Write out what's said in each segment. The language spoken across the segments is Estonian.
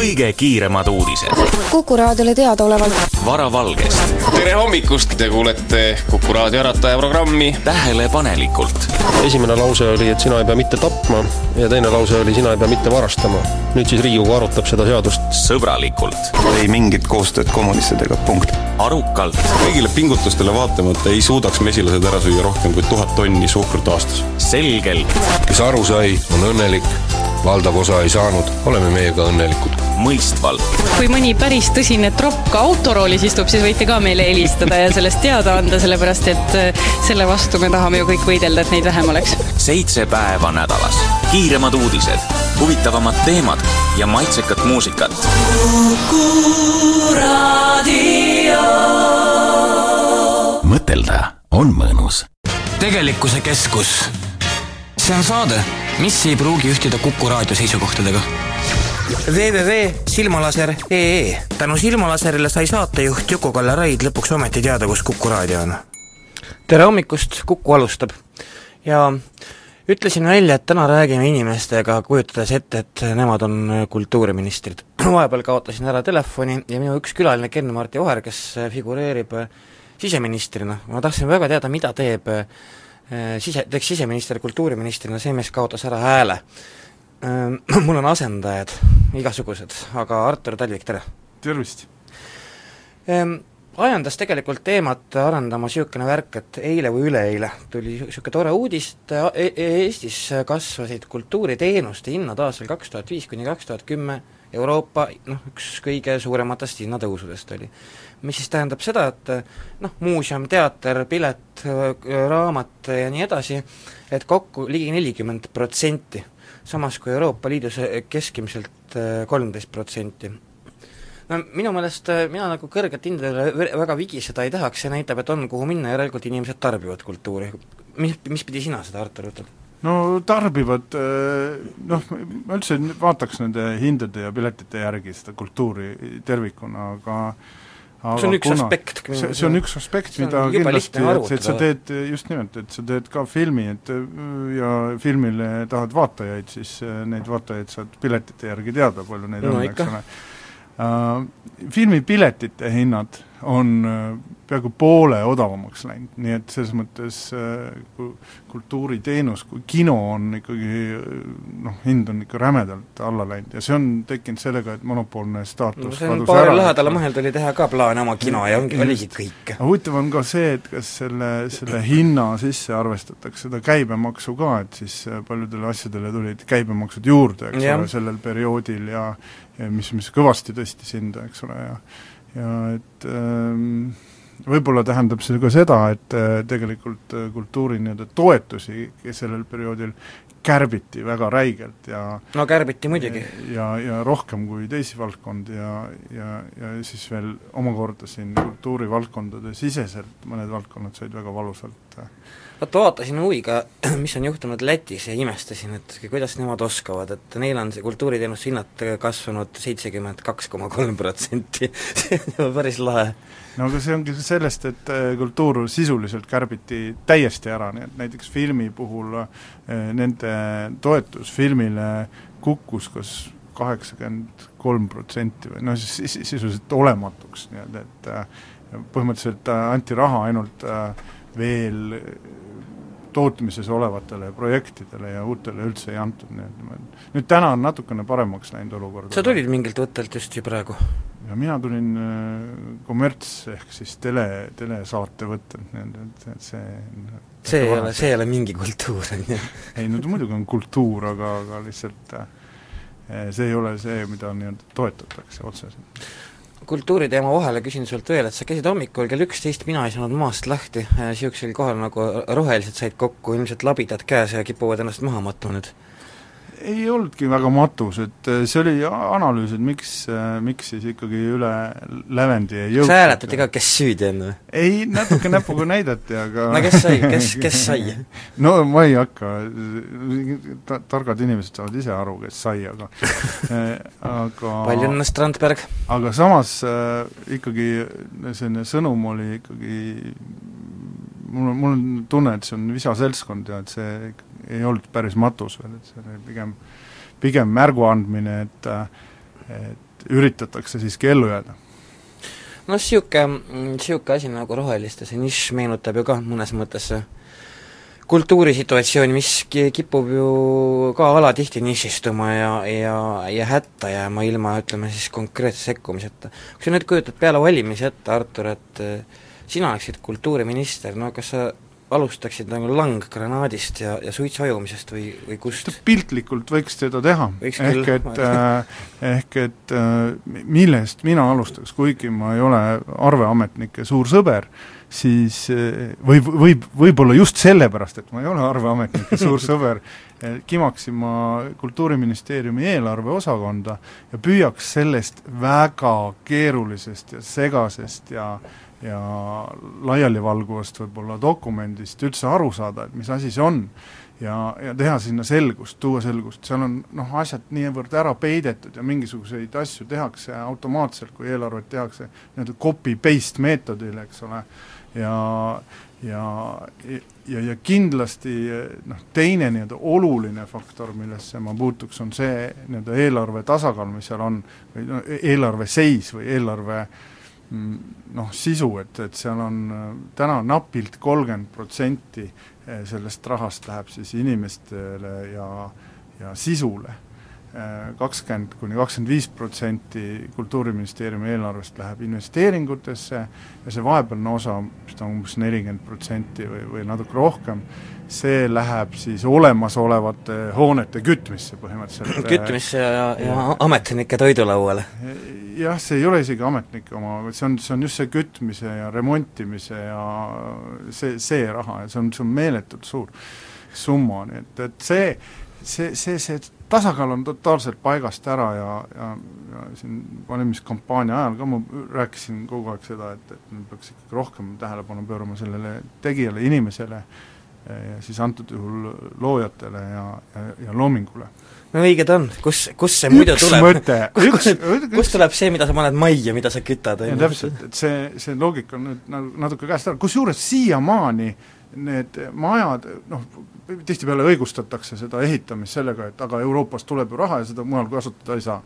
kõige kiiremad uudised. Kuku raadiole teadaolevalt. Varavalgest, tere hommikust, te kuulete Kuku raadio ärataja programmi. Tähelepanelikult, esimene lause oli, et sina ei pea mitte tapma ja teine lause oli, sina ei pea mitte varastama. nüüd siis Riigikogu arutab seda seadust. sõbralikult, ei mingit koostööd kommunistidega, punkt. arukalt, kõigile pingutustele vaatamata ei suudaks mesilased ära süüa rohkem kui tuhat tonni suhkrut aastas. selgelt, kes aru sai, on õnnelik, valdav osa ei saanud, oleme meiega õnnelikud. mõistvalt, kui mõni päris tõsine tropp ka autoroolis istub, siis võite ka meile helistada ja sellest teada anda, sellepärast et äh, selle vastu me tahame ju kõik võidelda, et neid vähem oleks. seitse päeva nädalas, kiiremad uudised, huvitavamad teemad ja maitsekat muusikat. mõtelda on mõnus. tegelikkuse keskus. See on saade, mis ei pruugi ühtida Kuku raadio seisukohtadega. www.silmalaser.ee tänu Silmalaserile sai saatejuht Juku-Kalle Raid lõpuks ometi teada, kus Kuku raadio on. tere hommikust, Kuku alustab. ja ütlesin välja, et täna räägime inimestega, kujutades ette, et nemad on kultuuriministrid. vahepeal kaotasin ära telefoni ja minu üks külaline, Ken-Marti Oher, kes figureerib siseministrina, ma tahtsin väga teada, mida teeb sise, teeks siseminister kultuuriministrina, see mees kaotas ära hääle. Mul on asendajad, igasugused, aga Artur Talvik, tere! tervist! ajendas tegelikult teemat arendama niisugune värk, et eile või üleeile tuli niisugune tore uudis, et e Eestis kasvasid kultuuriteenuste hinnad aastal kaks tuhat viis kuni kaks tuhat kümme Euroopa noh, üks kõige suurematest hinnatõusudest oli. mis siis tähendab seda, et noh, muuseum, teater, pilet, raamat ja nii edasi, et kokku ligi nelikümmend protsenti, samas kui Euroopa Liidus keskmiselt kolmteist protsenti no minu meelest mina nagu kõrget hindadele väga vigiseda ei tahaks, see näitab, et on kuhu minna, järelikult inimesed tarbivad kultuuri. mis, mis pidi sina seda, Artur, ütled? No tarbivad noh, ma üldse vaataks nende hindade ja piletite järgi seda kultuuri tervikuna, aga aga see on üks kuna, aspekt. see, see on üks aspekt, mida kindlasti, et, et sa teed, just nimelt, et sa teed ka filmi, et ja filmile tahad vaatajaid, siis neid vaatajaid saad piletite järgi teada, palju neid No on, eks ole. Uh, filmipiletite hinnad on uh, peaaegu poole odavamaks läinud, nii et selles mõttes ku- kultuuriteenus, kui kino on ikkagi uh, noh, hind on ikka rämedalt alla läinud ja see on tekkinud sellega, et monopoolne staatus no see on paari lähedale mõelda oli teha ka plaane oma kino ja ongi, oligi kõik. aga huvitav on ka see, et kas selle, selle hinna sisse arvestatakse seda käibemaksu ka, et siis äh, paljudele asjadele tulid käibemaksud juurde, eks Jah. ole, sellel perioodil ja ja mis, mis kõvasti tõstis hinda, eks ole, ja ja et ähm, võib-olla tähendab see ka seda, et äh, tegelikult äh, kultuuri nii-öelda toetusi sellel perioodil kärbiti väga räigelt ja no kärbiti muidugi. ja, ja rohkem kui teisi valdkondi ja, ja, ja siis veel omakorda siin kultuurivaldkondade siseselt mõned valdkonnad said väga valusalt äh, vaata, vaatasin huviga, mis on juhtunud Lätis ja imestasin, et kuidas nemad oskavad, et neil on see kultuuriteenuste hinnad kasvanud seitsekümmend kaks koma kolm protsenti, see on päris lahe. no aga see ongi sellest, et äh, kultuur sisuliselt kärbiti täiesti ära, nii et näiteks filmi puhul äh, nende toetus filmile kukkus kas kaheksakümmend kolm protsenti või noh, siis sisuliselt olematuks nii-öelda, et äh, põhimõtteliselt anti raha ainult veel tootmises olevatele projektidele ja uutele üldse ei antud, nii et nüüd täna on natukene paremaks läinud olukord. sa tulid mingilt võttelt just ju praegu? ja mina tulin äh, kommerts, ehk siis tele, telesaate võttelt, nii et, et see see ei ole, see ei ole mingi kultuur, on ju. ei no muidugi on kultuur, aga, aga lihtsalt äh, see ei ole see, mida nii-öelda toetatakse otseselt. Kultuuriteema vahele küsin sult veel, et sa käisid hommikul kell üksteist, mina ei saanud maast lahti, niisugusel kohal nagu rohelised said kokku, ilmselt labidad käes ja kipuvad ennast maha matma nüüd. Ei olnudki väga matus, et äh, see oli analüüs, et miks, miks siis ikkagi üle lävendi ei kas jõutud. hääletati ka, kes süüdi on või? ei, natuke näpuga näidati, aga no kes sai, kes, kes sai? no ma ei hakka, ta-, targad inimesed saavad ise aru, kes sai, aga aga palju õnne, Strandberg! aga samas äh, ikkagi selline sõnum oli ikkagi mul on, mul on tunne, et see on visa seltskond ja et see ei olnud päris matus veel, et see oli pigem, pigem märgu andmine, et et üritatakse siiski ellu jääda. noh, niisugune, niisugune asi nagu roheliste see nišš meenutab ju ka mõnes mõttes kultuurisituatsiooni, mis kipub ju ka alatihti nišistuma ja, ja, ja hätta jääma ilma, ütleme siis, konkreetse sekkumiseta. kui sa nüüd kujutad peale valimisi ette, Artur, et eh, sina oleksid kultuuriminister, no kas sa alustaksid nagu langgranaadist ja, ja suitsu hajumisest või, või kust? piltlikult võiks seda teha, ehk et äh, ehk et äh, millest mina alustaks, kuigi ma ei ole arveametnike suur sõber, siis äh, või, võib, võib-olla just sellepärast, et ma ei ole arveametnike suur sõber, äh, kimaksin ma Kultuuriministeeriumi eelarveosakonda ja püüaks sellest väga keerulisest ja segasest ja ja laialivalguvast võib-olla dokumendist üldse aru saada, et mis asi see on. ja, ja teha sinna selgust, tuua selgust, seal on noh, asjad niivõrd ära peidetud ja mingisuguseid asju tehakse automaatselt, kui eelarvet tehakse nii-öelda copy-paste meetodil, eks ole, ja ja, ja, ja kindlasti noh, teine nii-öelda oluline faktor, millesse ma puutuks, on see nii-öelda eelarve tasakaal, mis seal on, või no eelarve seis või eelarve äh, noh, sisu, et, et seal on täna napilt kolmkümmend protsenti eh, sellest rahast läheb siis inimestele ja, ja sisule. Eh, kakskümmend kuni kakskümmend viis protsenti Kultuuriministeeriumi eelarvest läheb investeeringutesse ja see vahepealne osa, mis ta on umbes nelikümmend protsenti või, või natuke rohkem, see läheb siis olemasolevate hoonete kütmisse põhimõtteliselt. kütmisse ja, ja ametnike toidulauale? jah, see ei ole isegi ametnike oma, vaid see on, see on just see kütmise ja remontimise ja see, see raha ja see on, see on meeletult suur summa, nii et, et see, see, see, see tasakaal on totaalselt paigast ära ja, ja, ja siin valimiskampaania ajal ka ma rääkisin kogu aeg seda, et, et me peaks ikkagi rohkem tähelepanu pöörama sellele tegijale, inimesele, ja siis antud juhul loojatele ja, ja, ja loomingule. No õige ta on, kus, kus see muidu üks tuleb? mõte, üks kust tuleb see, mida sa paned majja, mida sa kütad, on ju? täpselt, et see, see loogika on nüüd nagu natuke käest ära, kusjuures siiamaani need majad, noh, tihtipeale õigustatakse seda ehitamist sellega, et aga Euroopast tuleb ju raha ja seda mujal kasutada ei saa.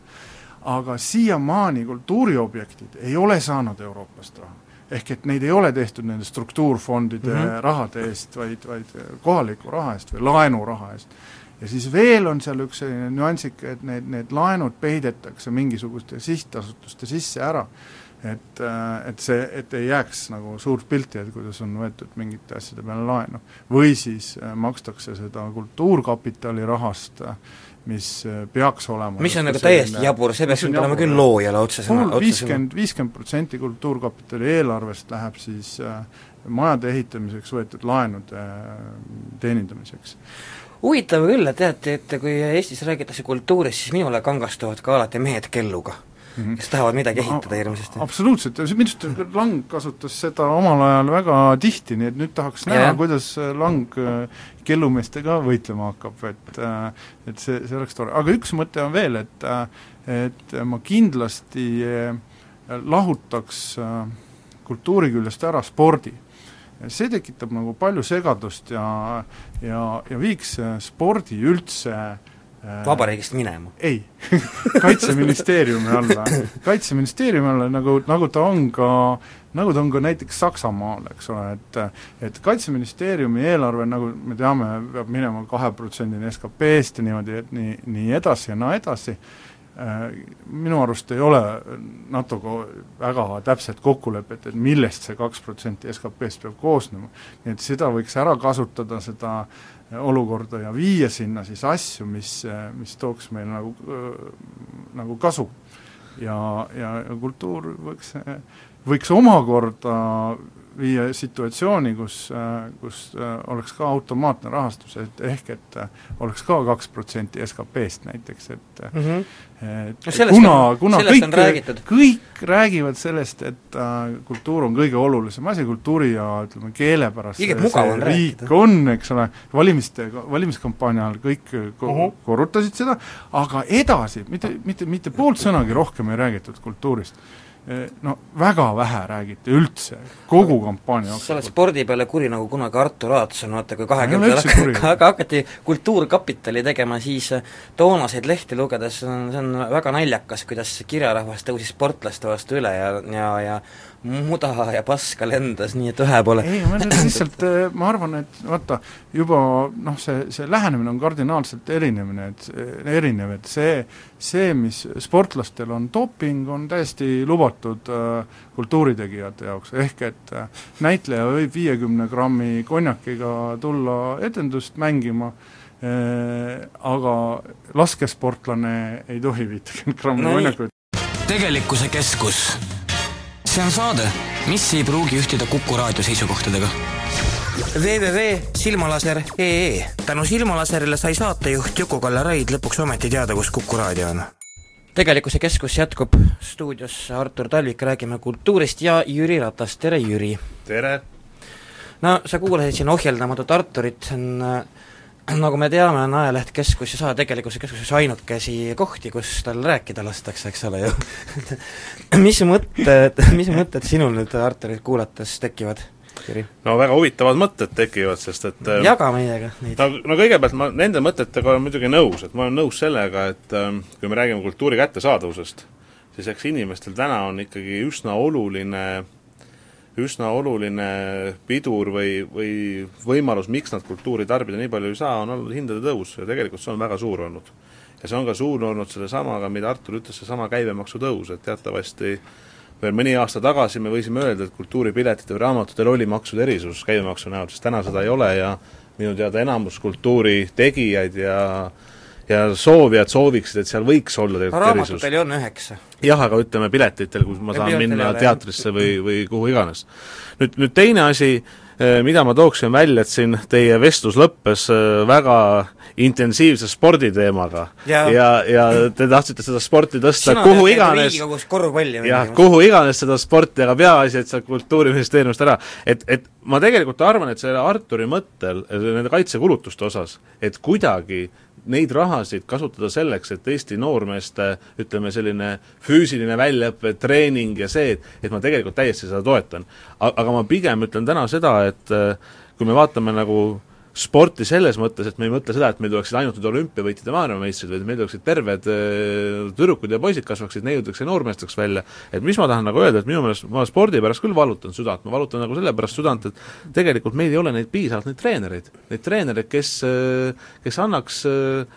aga siiamaani kultuuriobjektid ei ole saanud Euroopast raha ehk et neid ei ole tehtud nende struktuurfondide mm -hmm. rahade eest, vaid, vaid kohaliku raha eest või laenuraha eest. Ja siis veel on seal üks selline nüansike, et need, need laenud peidetakse mingisuguste sihtasutuste sisse ära, et, äh, et see, et ei jääks nagu suurt pilti, et kuidas on võetud mingite asjade peale laenu. või siis äh, makstakse seda kultuurkapitali rahast äh, mis peaks olema mis on nagu täiesti jabur, see peaks nüüd olema küll loojale otsesõna, otsesõna viiskümmend, viiskümmend protsenti Kultuurkapitali eelarvest läheb siis majade ehitamiseks võetud laenude teenindamiseks. Huvitav küll, et teate, et kui Eestis räägitakse kultuurist, siis minule kangastuvad ka alati mehed kelluga mm, -hmm. kes tahavad midagi ehitada hirmsasti. absoluutselt, minu arust Lang kasutas seda omal ajal väga tihti, nii et nüüd tahaks näha, kuidas Lang äh, kellumeestega võitlema hakkab, et äh, et see, see oleks tore, aga üks mõte on veel, et äh, et ma kindlasti lahutaks kultuuri küljest ära spordi see tekitab nagu palju segadust ja ja, ja viiks spordi üldse äh, vabariigist minema? ei kaitseministeeriumi alla, kaitseministeeriumi alla, nagu, nagu ta on ka, nagu ta on ka näiteks Saksamaal, eks ole, et et Kaitseministeeriumi eelarve, nagu me teame, peab minema kahe protsendini SKP-st ja niimoodi, et nii, nii edasi ja naa edasi, minu arust ei ole NATO-ga väga täpset kokkulepet, et millest see kaks protsenti SKP-st peab koosnema. nii et seda võiks ära kasutada, seda äh, olukorda ja viia sinna siis asju, mis, mis tooks meile nagu, nagu kasu. ja, ja, ja kultuur võiks, võiks omakorda viia situatsiooni, kus, kus oleks ka automaatne rahastus, et ehk et oleks ka kaks protsenti SKP-st näiteks, et mm -hmm. et no kuna, kuna kõik, kõik räägivad sellest, et äh, kultuur on kõige olulisem asi, kultuuri ja ütleme, keele pärast mugav on riik rääkida. on, eks ole, valimiste, valimiskampaania ajal kõik ko- uh -huh. korrutasid seda, aga edasi, mitte, mitte, mitte poolt sõnagi rohkem ei räägitud kultuurist no väga vähe räägiti üldse, kogu kampaania sa oled spordi peale kuri nagu kunagi Artur Aatson, vaata kui kahekümnendatel aga hakati Kultuurkapitali tegema, siis toonaseid lehti lugedes on, see on väga naljakas, kuidas kirjarahvas tõusis sportlaste vastu üle ja, ja, ja muda ja paska lendas, nii et ühe pole. Ei, ma nüüd lihtsalt, äh, ma arvan, et vaata, juba noh, see, see lähenemine on kardinaalselt erinemine, et erinev, et see, see, mis sportlastel on doping, on täiesti lubatud äh, kultuuritegijate jaoks, ehk et äh, näitleja võib viiekümne grammi konjakiga tulla etendust mängima äh,, aga laskesportlane ei tohi viitekümmet grammi No konjakut. Tegelikkuse keskus. See on saade, mis ei pruugi ühtida Kuku raadio seisukohtadega. www.silmalaser.ee tänu Silmalaserile sai saatejuht Juku-Kalle Raid lõpuks ometi teada, kus Kuku raadio on. tegelikkuse keskus jätkub, stuudios Artur Talvik, räägime kultuurist ja Jüri Ratas, tere Jüri! tere! no sa kuulasid siin ohjeldamatut Arturit, see on äh, nagu me teame, on ajaleht Keskus ja saa tegelikkuse keskuses ainukesi kohti, kus tal rääkida lastakse, eks ole ju mis mõtted, mis mõtted sinul nüüd Arturit kuulates tekivad, Jüri? no väga huvitavad mõtted tekivad, sest et äh, jaga meiega neid. no, no kõigepealt ma nende mõtetega olen muidugi nõus, et ma olen nõus sellega, et ähm, kui me räägime kultuuri kättesaadavusest, siis eks inimestel täna on ikkagi üsna oluline üsna oluline pidur või, või võimalus, miks nad kultuuri tarbida nii palju ei saa, on olnud hindade tõus ja tegelikult see on väga suur olnud. ja see on ka suur olnud sellesamaga, mida Artur ütles, seesama käibemaksu tõus, et teatavasti veel mõni aasta tagasi me võisime öelda, et kultuuripiletitel või raamatutel oli maksude erisus käibemaksu näol, sest täna seda ei ole ja minu teada enamus kultuuri tegijaid ja ja soovijad sooviksid, et seal võiks olla tegelikult erisus raamatutel ju on üheksa. jah, aga ütleme piletitel, kus ma Ja saan minna ole, jah. teatrisse või, või kuhu iganes. nüüd, nüüd teine asi, mida ma tooksin välja, et siin teie vestlus lõppes eh, väga intensiivse sporditeemaga Ja- ja, ja te tahtsite seda sporti tõsta sina kuhu iganes, jah, kuhu iganes seda sporti, aga peaasi, et sealt Kultuuriministeeriumist ära, et, et ma tegelikult arvan, et selle Arturi mõttel, nende kaitsekulutuste osas, et kuidagi neid rahasid kasutada selleks, et Eesti noormeeste ütleme, selline füüsiline väljaõpe, treening ja see, et et ma tegelikult täiesti seda toetan. aga ma pigem ütlen täna seda, et äh, kui me vaatame nagu sporti selles mõttes, et me ei mõtle seda, et meil tuleksid ainult nüüd olümpiavõitjad ja maailmameistrid, vaid meil tuleksid terved äh, tüdrukud ja poisid kasvaksid, neiudeks ja noormeesteks välja. et mis ma tahan nagu öelda, et minu meelest ma spordi pärast küll valutan südant, ma valutan nagu selle pärast südant, et tegelikult meil ei ole neid piisavalt, neid treenereid. Neid treenereid, kes, kes annaks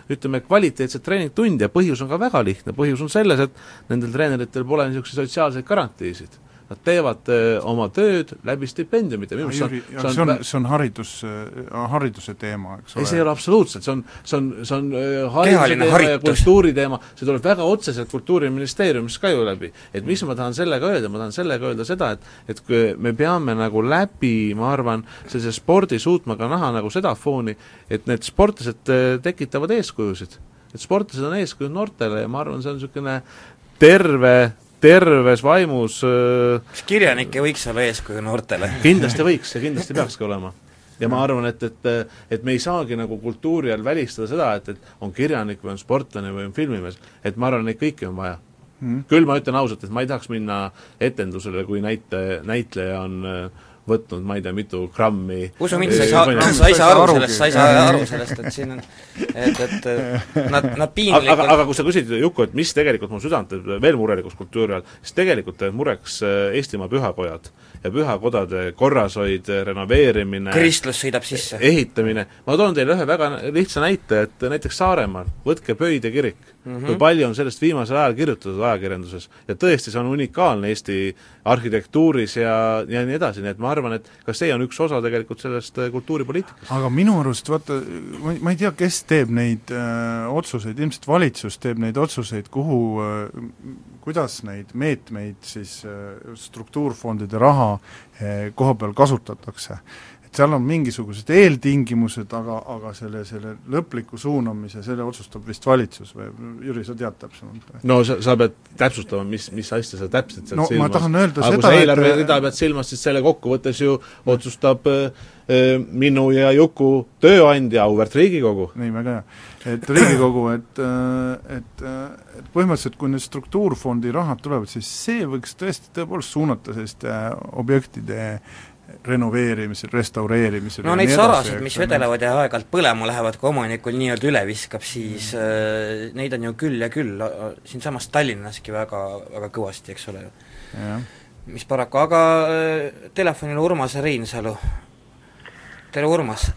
ütleme, kvaliteetset treeningtundi ja põhjus on ka väga lihtne, põhjus on selles, et nendel treeneritel pole niisuguseid sotsiaalseid garantiisid. Nad teevad öö, oma tööd läbi stipendiumite, minu meelest see on, see on, see on haridus, hariduse teema, eks ei, ole. see ei ole absoluutselt, see on, see on, see on öö, hariduse teema ja haritus. kultuuri teema, see tuleb väga otseselt Kultuuriministeeriumist ka ju läbi. et mis ma tahan sellega öelda, ma tahan sellega öelda seda, et et me peame nagu läbi, ma arvan, sellise spordi suutma ka näha nagu seda fooni, et need sportlased tekitavad eeskujusid. et sportlased on eeskujud noortele ja ma arvan, see on niisugune terve, terves vaimus öö, kas kirjanik ei võiks olla eeskuju noortele? kindlasti võiks ja kindlasti peakski olema. ja ma arvan, et, et et me ei saagi nagu kultuuri all välistada seda, et, et on kirjanik või on sportlane või on filmimees, et ma arvan, neid kõiki on vaja Mhm. küll ma ütlen ausalt, et ma ei tahaks minna etendusele, kui näite, näitleja on äh, võtnud ma ei tea, mitu grammi. Usu mind, sa ei saa, sa ei saa aru sellest, sa ei saa aru sellest, et siin on, et, et nad, nad aga, aga, aga kui sa küsid, Juku, et mis tegelikult mu südant teeb veel murelikuks kultuuri all, siis tegelikult teeb mureks äh, Eestimaa pühakojad ja pühakodade korrashoid, renoveerimine kristlus sõidab sisse. ehitamine, ma toon teile ühe väga lihtsa näite, et näiteks Saaremaal, võtke Pöide kirik mm. -hmm. kui palju on sellest viimasel ajal kirjutatud ajakirjanduses ja tõesti, see on unikaalne Eesti arhitektuuris ja, ja nii edasi, nii et ma arvan, et ka see on üks osa tegelikult sellest äh, kultuuripoliitikast. aga minu arust vaata, ma ei, ma ei tea, kes teeb neid öö, otsuseid, ilmselt valitsus teeb neid otsuseid, kuhu, kuidas neid meetmeid siis öö, struktuurfondide raha öö, koha peal kasutatakse. Et seal on mingisugused eeltingimused, aga, aga selle, selle lõpliku suunamise, selle otsustab vist valitsus või Jüri, sa tead täpsemalt või? no sa, sa pead täpsustama, mis, mis asja sa täpselt sealt No silmas ma tahan öelda aga seda, kui sa et- eelarverida pead silmas, siis selle kokkuvõttes ju otsustab äh, äh, minu ja Juku tööandja, auväärt Riigikogu. nii, väga hea. et Riigikogu, et, et, et põhimõtteliselt kui need struktuurfondi rahad tulevad, siis see võiks tõesti tõepoolest suunata selliste objektide renoveerimisel, restaureerimisel no neid sarasid, mis vedelevad ja aeg-ajalt põlema lähevad, kui omanikul nii-öelda üle viskab, siis äh, neid on ju küll ja küll, siinsamas Tallinnaski väga, väga kõvasti, eks ole ju. mis paraku, aga äh, telefonil Urmas Reinsalu. tere, Urmas!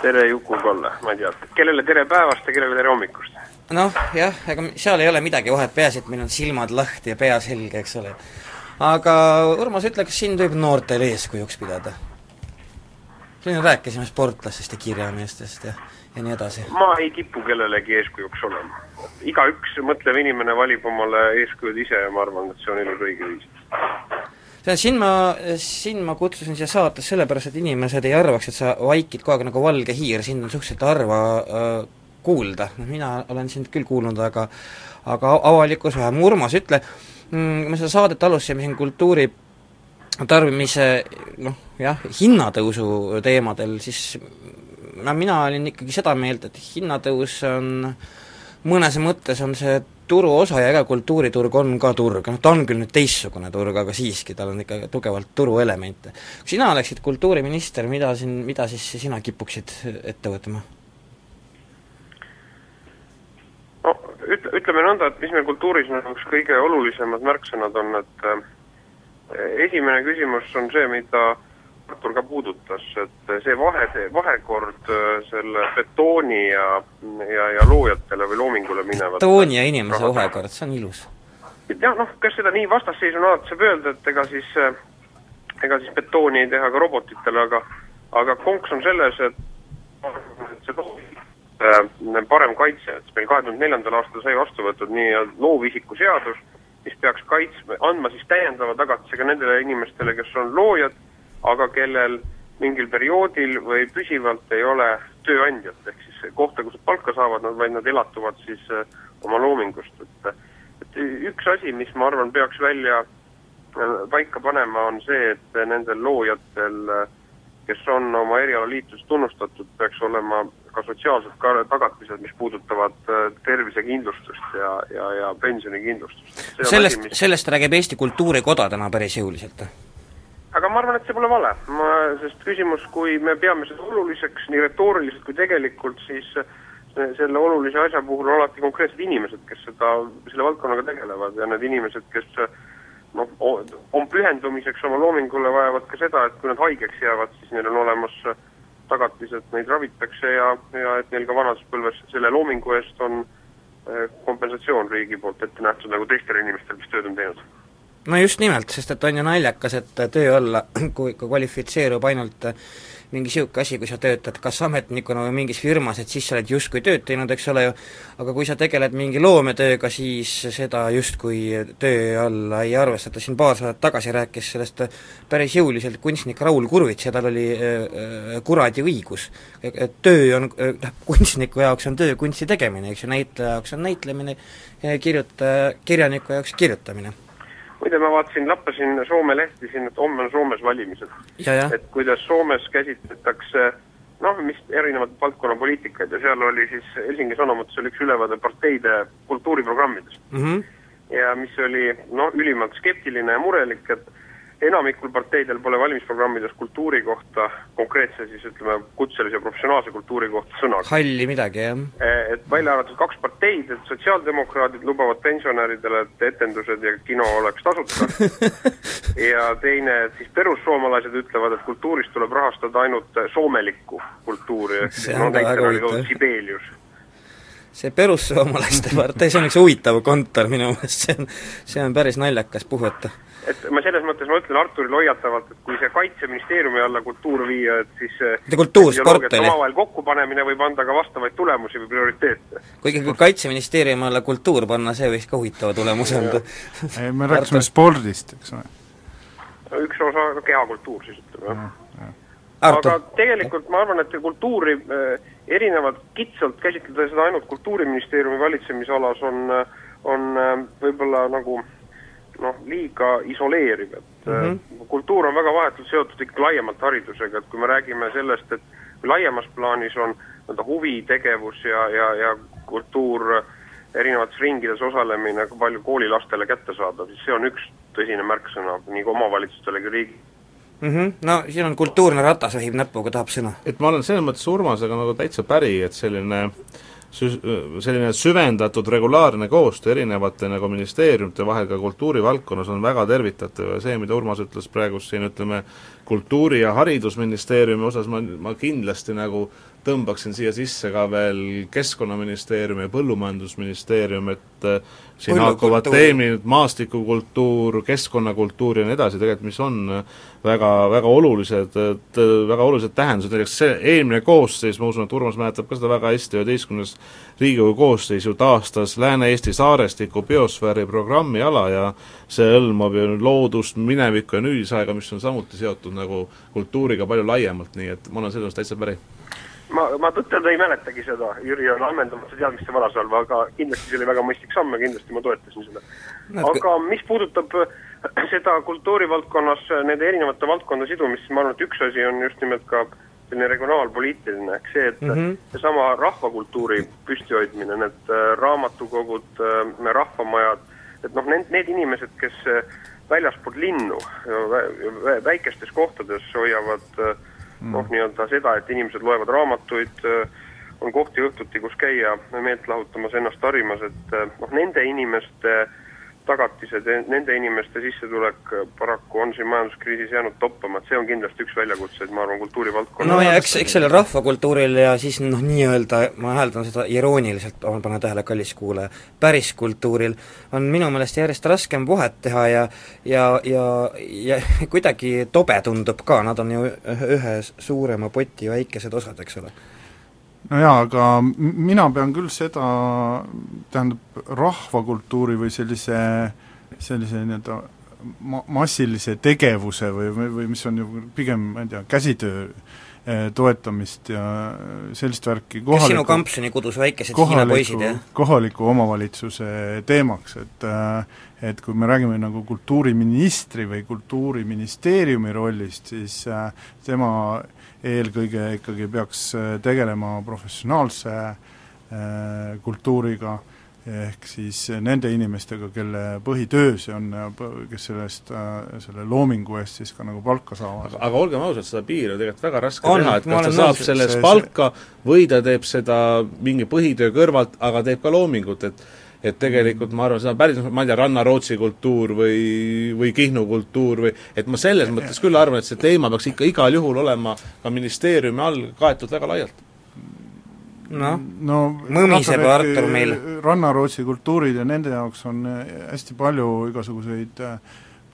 tere, Juku-Kalle, ma ei tea, kellele tere päevast ja kellele tere hommikust? noh, jah, ega seal ei ole midagi vahet, peaasi, et meil on silmad lahti ja pea selge, eks ole. Aga Urmas, ütle, kas sind võib noortele eeskujuks pidada? siin rääkisime sportlastest ja kirjameestest ja, ja nii edasi. ma ei kipu kellelegi eeskujuks olema. igaüks mõtlev inimene valib omale eeskujud ise ja ma arvan, et see on elus õige viis. tead, sind ma, sind ma kutsusin siia saatesse sellepärast, et inimesed ei arvaks, et sa vaikid kogu aeg nagu valge hiir, sind on suhteliselt harva äh, kuulda, noh mina olen sind küll kuulnud, aga aga avalikkus vähem, Urmas, ütle, mm, me seda saadet alustasime siin kultuuri tarbimise noh, jah, hinnatõusu teemadel, siis no mina olin ikkagi seda meelt, et hinnatõus on mõnes mõttes on see turuosa ja ega kultuuriturg on ka turg, noh ta on küll nüüd teistsugune turg, aga siiski, tal on ikka tugevalt turuelemente. kui sina oleksid kultuuriminister, mida siin, mida siis sina kipuksid ette võtma? no ütle, ütleme nõnda, et mis meil kultuuris on üks kõige olulisemad märksõnad on, et äh, esimene küsimus on see, mida Artur ka puudutas, et see vahe, see vahekord äh, selle betooni ja, ja, ja loojatele või loomingule minevat tooni ja inimese vahekord, see on ilus. jah, noh, kas seda nii vastasseisuna alati saab öelda, et ega siis, äh, ega siis betooni ei teha ka robotitele, aga aga konks on selles, et see äh, parem kaitse, et meil kahe tuhande neljandal aastal sai vastu võetud nii loovisiku seadus, mis peaks kaitsma, andma siis täiendava tagatise ka nendele inimestele, kes on loojad, aga kellel mingil perioodil või püsivalt ei ole tööandjat, ehk siis kohta, kus nad palka saavad, nad, vaid nad elatuvad siis äh, oma loomingust, et et üks asi, mis ma arvan, peaks välja äh, paika panema, on see, et nendel loojatel, äh, kes on oma erialaliitudes tunnustatud, peaks olema ka sotsiaalsed ka tagatised, mis puudutavad äh, tervisekindlustust ja, ja, ja pensionikindlustust. sellest, mis... sellest räägib Eesti Kultuurikoda täna päris jõuliselt. aga ma arvan, et see pole vale, ma, sest küsimus, kui me peame seda oluliseks nii retooriliselt kui tegelikult, siis selle olulise asja puhul on alati konkreetsed inimesed, kes seda, selle valdkonnaga tegelevad ja need inimesed, kes noh, on pühendumiseks oma loomingule, vajavad ka seda, et kui nad haigeks jäävad, siis neil on olemas tagatis, et neid ravitakse ja, ja et neil ka vanaduspõlves selle loomingu eest on eh, kompensatsioon riigi poolt ette nähtud, nagu teistele inimestele, kes tööd on teinud. No just nimelt, sest et on ju naljakas, et töö alla, kui ikka kvalifitseerub ainult mingi niisugune asi, kui sa töötad kas ametnikuna või mingis firmas, et siis sa oled justkui tööd teinud, eks ole ju, aga kui sa tegeled mingi loometööga, siis seda justkui töö alla ei arvestata, siin paar saadet tagasi rääkis sellest päris jõuliselt kunstnik Raul Kurvits ja tal oli äh, kuradi õigus. töö on äh,, kunstniku jaoks on töö kunsti tegemine, eks ju, näitleja jaoks on näitlemine, kirjutaja, kirjaniku jaoks kirjutamine muide, ma vaatasin, lappasin Soome lehti siin, et homme on Soomes valimised. et kuidas Soomes käsitletakse noh, mis erinevat valdkonnapoliitikaid ja seal oli siis Helsingi Sanomates oli üks ülevaade parteide kultuuriprogrammidest mm. -hmm. ja mis oli noh, ülimalt skeptiline ja murelik, et enamikul parteidel pole valimisprogrammides kultuuri kohta, konkreetse siis ütleme, kutselise professionaalse kultuuri kohta sõnagi. halli midagi, jah. et välja arvatud kaks parteid, et sotsiaaldemokraadid lubavad pensionäridele, et etendused ja kino oleks tasuta. Ja teine, et siis perussoomlased ütlevad, et kultuurist tuleb rahastada ainult soomelikku kultuuri, ehk no näitena oli toodud Sibelius. See perussoomalaste partei, see on üks huvitav kontor minu meelest, see on, see on päris naljakas puhata et ma selles mõttes, ma ütlen Arturile hoiatavalt, et kui see Kaitseministeeriumi alla kultuur viia, et siis Mitte kultuur, sport oli. omavahel kokkupanemine võib anda ka vastavaid tulemusi või prioriteete. kuigi kui Kaitseministeeriumi alla kultuur panna, see võiks ka huvitava tulemuse anda. ei, me rääkisime spordist, eks ole. üks osa, no kehakultuur siis ütleme, jah. Arto. aga tegelikult ma arvan, et kultuuri äh, erinevalt kitsalt käsitleda seda ainult Kultuuriministeeriumi valitsemisalas on, on äh, võib-olla nagu noh, liiga isoleeriv, et mm -hmm. kultuur on väga vahetult seotud ikkagi laiemalt haridusega, et kui me räägime sellest, et laiemas plaanis on nii-öelda huvitegevus ja, ja, ja kultuur erinevates ringides osalemine palju koolilastele kättesaadav, siis see on üks tõsine märksõna nii omavalitsustele kui riigi mm. -hmm. No siin on kultuurne ratas vehib näpuga, tahab sõna. et ma olen selles mõttes Urmasega nagu täitsa päri, et selline sü-, selline süvendatud regulaarne koostöö erinevate nagu ministeeriumite vahel ka kultuurivaldkonnas on väga tervitatav ja see, mida Urmas ütles praegu siin ütleme, kultuuri- ja haridusministeeriumi osas ma, ma kindlasti nagu tõmbaksin siia sisse ka veel Keskkonnaministeerium ja Põllumajandusministeerium, et äh, siin hakkavad teemid, maastikukultuur, keskkonnakultuur ja nii edasi, tegelikult mis on väga, väga olulised, et väga olulised tähendused, näiteks see eelmine koosseis, ma usun, et Urmas mäletab ka seda väga hästi, üheteistkümnes Riigikogu koosseis ju taastas Lääne-Eesti saarestiku biosfääri programmi ala ja see hõlmab ju loodust, minevikku ja nüüdisaega, mis on samuti seotud nagu kultuuriga palju laiemalt, nii et ma olen selles täitsa päri ma, ma tõtt-öelda ei mäletagi seda, Jüri on ammendanud seda teadmiste varasalva, aga kindlasti see oli väga mõistlik samm ja kindlasti ma toetasin seda. aga mis puudutab seda kultuurivaldkonnas nende erinevate valdkondade sidumist, siis ma arvan, et üks asi on just nimelt ka selline regionaalpoliitiline, ehk see, et mm -hmm. seesama rahvakultuuri püstihoidmine, need äh, raamatukogud, äh, rahvamajad, et noh, need, need inimesed, kes äh, väljaspool linnu, väikestes kohtades hoiavad mm. noh, nii-öelda seda, et inimesed loevad raamatuid, on kohti õhtuti, kus käia meelt lahutamas, ennast harimas, et noh, nende inimeste äh, tagatised, nende inimeste sissetulek paraku on siin majanduskriisis jäänud toppama, et see on kindlasti üks väljakutseid, ma arvan, kultuurivaldkonna no ja eks, eks sellel rahvakultuuril ja siis noh, nii-öelda, ma hääldan seda irooniliselt, pane tähele, kallis kuulaja, päris kultuuril on minu meelest järjest raskem vahet teha ja ja, ja, ja kuidagi tobe tundub ka, nad on ju ühe suurema poti väikesed osad, eks ole no jaa, aga mina pean küll seda, tähendab, rahvakultuuri või sellise, sellise nii-öelda ma-, massilise tegevuse või, või, või mis on ju pigem, ma ei tea, käsitöö toetamist ja sellist värki kohaliku, kes sinu kampsuni kudus, väikesed Hiina poisid, jah? kohaliku omavalitsuse teemaks, et et kui me räägime nagu kultuuriministri või Kultuuriministeeriumi rollist, siis äh, tema eelkõige ikkagi peaks äh, tegelema professionaalse äh, kultuuriga, ehk siis nende inimestega, kelle põhitöö see on kes sellest, äh, selle loomingu eest siis ka nagu palka saavad. aga olgem ausad, seda piiri on tegelikult väga raske on, teha, et kas ta saab selle eest palka või ta teeb seda mingi põhitöö kõrvalt, aga teeb ka loomingut, et et tegelikult ma arvan, seda on päris, ma ei tea, Ranna-Rootsi kultuur või, või Kihnu kultuur või et ma selles mõttes küll arvan, et see teema peaks ikka igal juhul olema ka ministeeriumi all kaetud väga laialt noh no, mõmiseb Artur meil. Ranna-Rootsi kultuurid ja nende jaoks on hästi palju igasuguseid äh,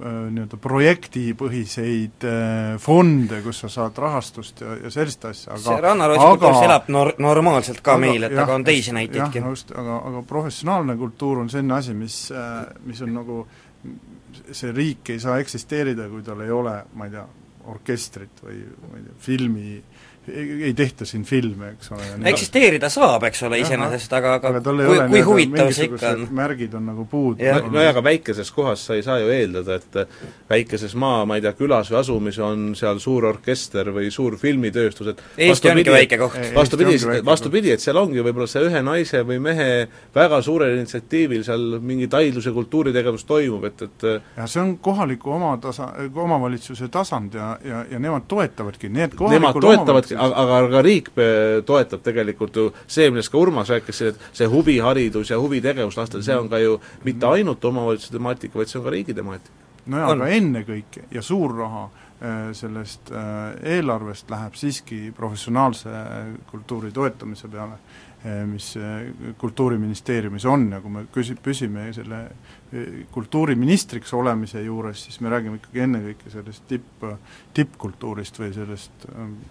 nii-öelda projektipõhiseid äh, fonde, kus sa saad rahastust ja, ja sellist asja, aga see Rannarootsi kultuur, elab nor-, normaalselt ka aga, meil, et jah, aga on teisi näiteidki. just, aga, aga professionaalne kultuur on selline asi, mis, äh, mis on nagu, see riik ei saa eksisteerida, kui tal ei ole, ma ei tea, orkestrit või ma ei tea, filmi ei, ei tehta siin filme, eks ole. eksisteerida saab, eks ole, iseenesest, aga, aga, aga kui, kui huvitav see ikka on? märgid on nagu puudu. no, no ja aga väikeses kohas sa ei saa ju eeldada, et väikeses maa, ma ei tea, külas või asumis on seal suur orkester või suur filmitööstus, et Eesti ongi väike koht. vastupidi, vastupidi, et seal ongi võib-olla see ühe naise või mehe väga suurel initsiatiivil seal mingi taidlus- ja kultuuritegevus toimub, et, et ja see on kohaliku oma tasa, omavalitsuse tasand ja, ja, ja nemad toetavadki, need kohalikud omavalitsused aga, aga, aga riik toetab tegelikult ju see, millest ka Urmas rääkis, et see huviharidus ja huvitegevus lastel, see on ka ju mitte ainult omavalitsuse temaatika, vaid see on ka riigi temaatika. no jaa, aga ennekõike ja suur raha äh, sellest äh, eelarvest läheb siiski professionaalse kultuuri toetamise peale. Mis Kultuuriministeeriumis on ja kui me küsi-, püsime selle kultuuriministriks olemise juures, siis me räägime ikkagi ennekõike sellest tipp, tippkultuurist või sellest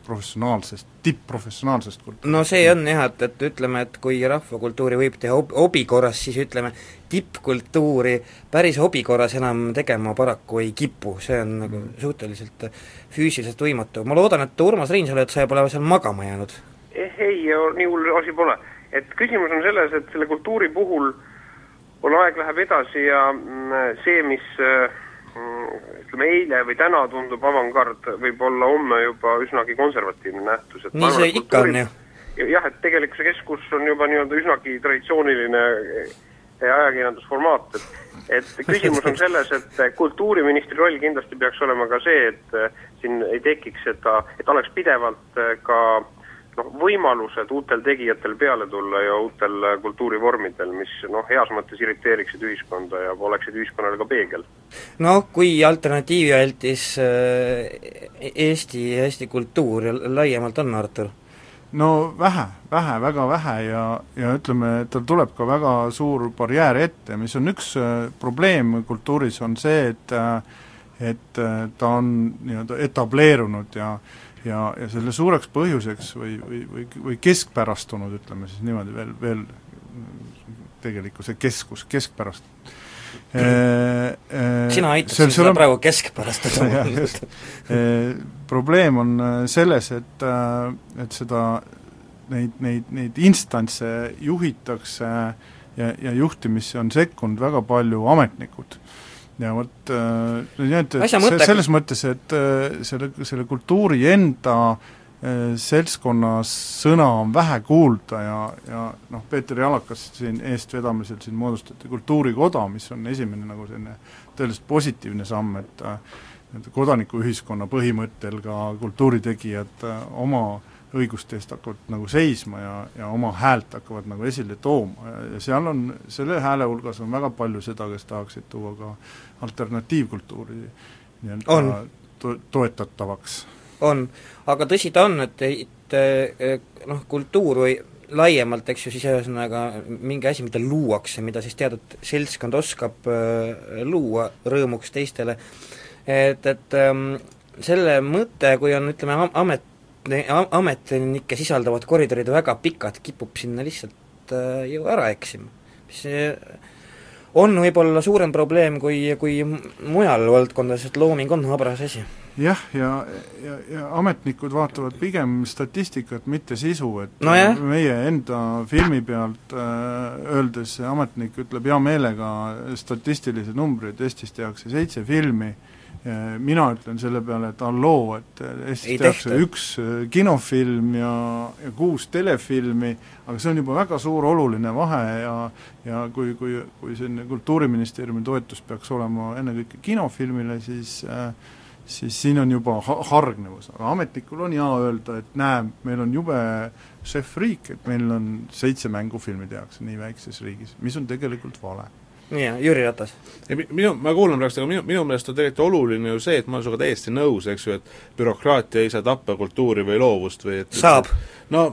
professionaalsest, tipp-professionaalsest kultuurist. no see on jah, et, et ütleme, et kui rahvakultuuri võib teha hob-, hobi korras, siis ütleme, tippkultuuri päris hobi korras enam tegema paraku ei kipu, see on nagu mm. suhteliselt füüsiliselt võimatu. ma loodan, et Urmas Reinsalu, et sa pole seal magama jäänud? Eh ei, nii hull asi pole. et küsimus on selles, et selle kultuuri puhul on aeg läheb edasi ja mm, see, mis mm, ütleme, eile või täna tundub avangard, võib olla homme juba üsnagi konservatiivne nähtus, et nii see ikka on ju. jah, et tegelikkuse keskus on juba nii-öelda üsnagi traditsiooniline ajakirjandusformaat, et et küsimus on selles, et kultuuriministri roll kindlasti peaks olema ka see, et siin ei tekiks seda, et oleks pidevalt ka noh, võimalused uutel tegijatel peale tulla ja uutel kultuurivormidel, mis noh, heas mõttes irriteeriksid ühiskonda ja oleksid ühiskonnale ka peegel. noh, kui alternatiivi altis Eesti, Eesti kultuur laiemalt on, Artur? no vähe, vähe, väga vähe ja, ja ütleme, tal tuleb ka väga suur barjäär ette, mis on üks probleem kultuuris, on see, et et ta on nii-öelda etableerunud ja ja, ja selle suureks põhjuseks või, või, või, või keskpärastunud, ütleme siis niimoodi veel, veel tegelikkuse keskus, keskpärast sina aitasid seda praegu keskpärastada probleem on selles, et, et seda, neid, neid, neid instantse juhitakse ja, ja juhtimisse on sekkunud väga palju ametnikud ja vot nii et, et see, selles mõttes, et selle, selle kultuuri enda seltskonnas sõna on vähe kuulda ja, ja noh, Peeter Jalakas siin eestvedamisel siin moodustati Kultuurikoda, mis on esimene nagu selline tõeliselt positiivne samm, et et kodanikuühiskonna põhimõttel ka kultuuritegijad oma õiguste eest hakkavad nagu seisma ja, ja oma häält hakkavad nagu esile tooma. Ja seal on, selle hääle hulgas on väga palju seda, kes tahaksid tuua ka alternatiivkultuuri nii-öelda to-, toetatavaks. on, aga tõsi ta on, et, et noh, kultuur või laiemalt, eks ju, siis ühesõnaga mingi asi, mida luuakse, mida siis teatud seltskond oskab äh, luua rõõmuks teistele, et, et ähm, selle mõte, kui on ütleme, amet, ametnikke sisaldavad koridorid väga pikad, kipub sinna lihtsalt äh, ju ära eksima. mis on võib-olla suurem probleem kui, kui mujal valdkondades, et looming on habras asi. jah, ja, ja, ja ametnikud vaatavad pigem statistikat, mitte sisu, et no jah. meie enda filmi pealt äh, öeldes see ametnik ütleb hea meelega statistilised numbrid, Eestis tehakse seitse filmi äh,, mina ütlen selle peale, et halloo, et Eestis tehakse üks äh, kinofilm ja, ja kuus telefilmi, aga see on juba väga suur oluline vahe ja ja kui, kui, kui selline Kultuuriministeeriumi toetus peaks olema ennekõike kinofilmile, siis äh, siis siin on juba ha-, hargnevus, aga ametnikul on hea öelda, et näe, meil on jube šefriik, et meil on seitse mängufilmi tehakse nii väikses riigis, mis on tegelikult vale nii, Jüri Ratas. minu, ma kuulan praegu, aga minu, minu meelest on tegelikult oluline ju see, et ma olen sinuga täiesti nõus, eks ju, et bürokraatia ei saa tappa kultuuri või loovust või et saab. no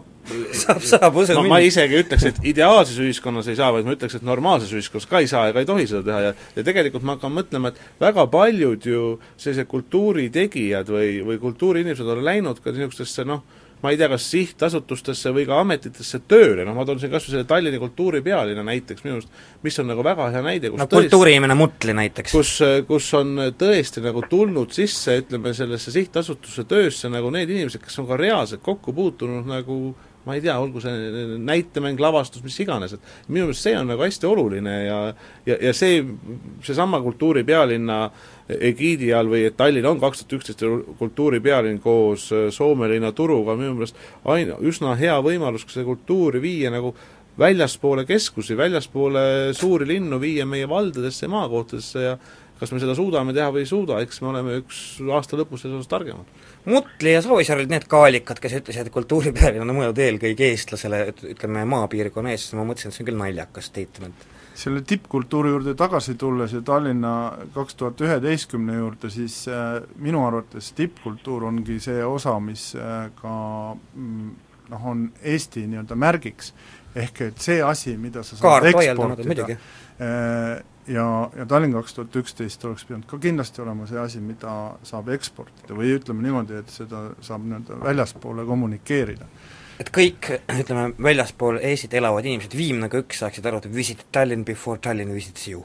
saab, saab, usu no, mind. ma isegi ütleks, et ideaalses ühiskonnas ei saa, vaid ma ütleks, et normaalses ühiskonnas ka ei saa ega ei tohi seda teha ja ja tegelikult ma hakkan mõtlema, et väga paljud ju sellised kultuuritegijad või, või kultuuriinimesed on läinud ka niisugustesse noh, ma ei tea, kas sihtasutustesse või ka ametitesse tööle, noh ma toon siin kas või selle Tallinna kultuuripealinna näiteks minu arust, mis on nagu väga hea näide, kus no kultuuriinimene Mutli näiteks. kus, kus on tõesti nagu tulnud sisse, ütleme, sellesse sihtasutuse töösse nagu need inimesed, kes on ka reaalselt kokku puutunud nagu ma ei tea, olgu see näitemäng, lavastus, mis iganes, et minu meelest see on nagu hästi oluline ja ja, ja see, seesama kultuuripealinna egiidi all või et Tallinn on kaks tuhat üksteist kultuuripealinn koos äh, Soome linna Turuga, minu meelest ain-, üsna hea võimalus ka seda kultuuri viia nagu väljaspoole keskusi, väljaspoole suuri linnu, viia meie valdadesse ja maakohtadesse ja kas me seda suudame teha või ei suuda, eks me oleme üks aasta lõpus selles osas targemad. Mutli ja Soovisaar olid need kaalikad, kes ütlesid, et kultuuripealinn on mõeldud eelkõige eestlasele, et ütleme, maapiirkonna eestlasele, ma mõtlesin, et see on küll naljakas statement. selle tippkultuuri juurde tagasi tulles ja Tallinna kaks tuhat üheteistkümne juurde, siis äh, minu arvates tippkultuur ongi see osa, mis äh, ka mm, noh, on Eesti nii-öelda märgiks ehk et see asi, mida sa Kaart saad vaieldamatu, eksportida ja, ja Tallinn kaks tuhat üksteist oleks pidanud ka kindlasti olema see asi, mida saab eksportida või ütleme niimoodi, et seda saab nii-öelda väljaspoole kommunikeerida. Et kõik, ütleme, väljaspool Eestit elavad inimesed viimnega üks saaksid aru, et visit Tallinn before Tallinn visits you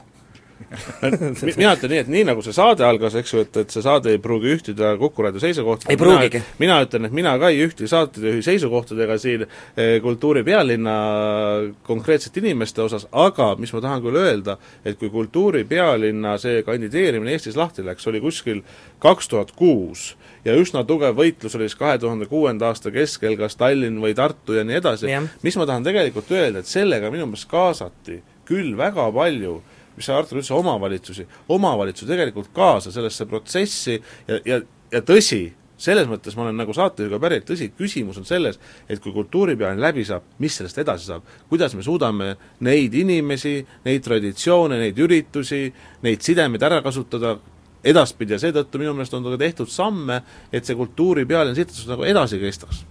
mina ütlen nii, et nii nagu see saade algas, eks ju, et, et see saade ei pruugi ühtida Kuku raadio seisukohtadega Ei pruugigi. mina ütlen, et mina ka ei ühti saatejuhi seisukohtadega siin eh, kultuuri pealinna konkreetsete inimeste osas, aga mis ma tahan küll öelda, et kui kultuuri pealinna see kandideerimine Eestis lahti läks, oli kuskil kaks tuhat kuus ja üsna tugev võitlus oli siis kahe tuhande kuuenda aasta keskel, kas Tallinn või Tartu ja nii edasi. Mis ma tahan tegelikult öelda, et sellega minu meelest kaasati küll väga palju mis sa, Artur, ütlesid, omavalitsusi, omavalitsusi tegelikult kaasa sellesse protsessi ja, ja, ja tõsi, selles mõttes ma olen nagu saatejuhiga päri, et tõsi, küsimus on selles, et kui kultuuripealine läbi saab, mis sellest edasi saab, kuidas me suudame neid inimesi, neid traditsioone, neid üritusi, neid sidemeid ära kasutada edaspidi? Ja seetõttu minu meelest on ka tehtud samme, et see kultuuripealine sihtasutus nagu edasi kestaks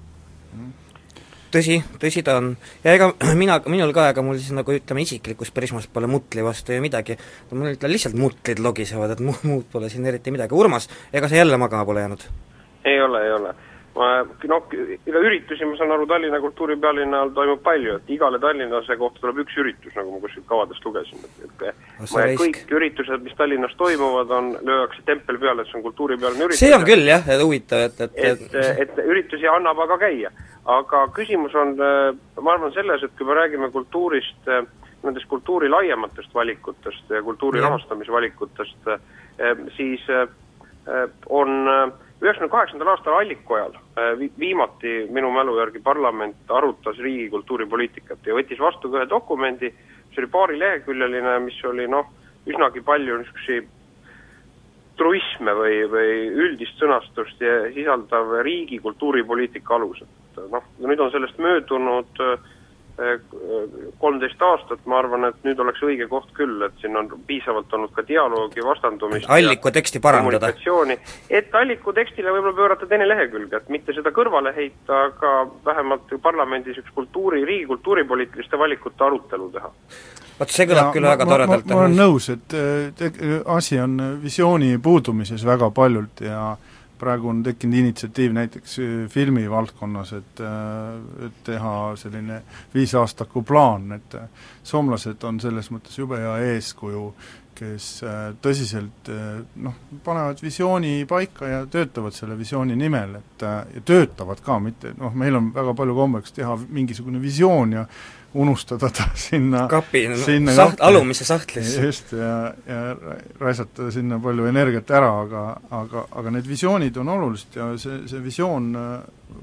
tõsi, tõsi ta on. ja ega mina, minul ka, ega mul siis nagu ütleme, isiklikust prismast pole mutli vastu ju midagi, mul ütlen lihtsalt mutlid logisevad, et muud, muud pole siin eriti midagi. Urmas, ega sa jälle magama pole jäänud? ei ole, ei ole. Noh, ega üritusi, ma saan aru, Tallinna kultuuripealinna all toimub palju, et igale tallinlase kohta tuleb üks üritus, nagu ma kuskilt kavadest lugesin, et, et ma, kõik üritused, mis Tallinnas toimuvad, on, lüüakse tempel peale, et see on kultuuripealine üritus. see on küll jah, huvitav, et, et, et, et üritusi annab aga käia. aga küsimus on, ma arvan, selles, et kui me räägime kultuurist, nendest kultuuri laiematest valikutest ja kultuuri rahastamisvalikutest, siis eh, on üheksakümne kaheksandal aastal Allikojal vi- viimati minu mälu järgi parlament arutas riigi kultuuripoliitikat ja võttis vastu ka ühe dokumendi, mis oli paarileheküljeline, mis oli noh, üsnagi palju niisuguseid truisme või, või üldist sõnastust sisaldav riigi kultuuripoliitika alused. noh, nüüd on sellest möödunud kolmteist aastat, ma arvan, et nüüd oleks õige koht küll, et siin on piisavalt olnud ka dialoogi, vastandumist alliku teksti parandada. et alliku tekstile võib-olla pöörata teine lehekülg, et mitte seda kõrvale heita, aga vähemalt parlamendis üks kultuuri, riigi kultuuripoliitiliste valikute arutelu teha. vot see kõlab küll väga toredalt. ma olen nõus, et äh, te-, asi on visiooni puudumises väga paljult ja praegu on tekkinud initsiatiiv näiteks äh, filmivaldkonnas, et äh, et teha selline viisaastaku plaan, et äh, soomlased on selles mõttes jube hea eeskuju, kes tõsiselt noh, panevad visiooni paika ja töötavad selle visiooni nimel, et ja töötavad ka, mitte noh, meil on väga palju kombeks teha mingisugune visioon ja unustada ta sinna kapi, sinna saht- alumisse sahtlisse. just, ja, ja ra- raisata sinna palju energiat ära, aga, aga, aga need visioonid on olulised ja see, see visioon,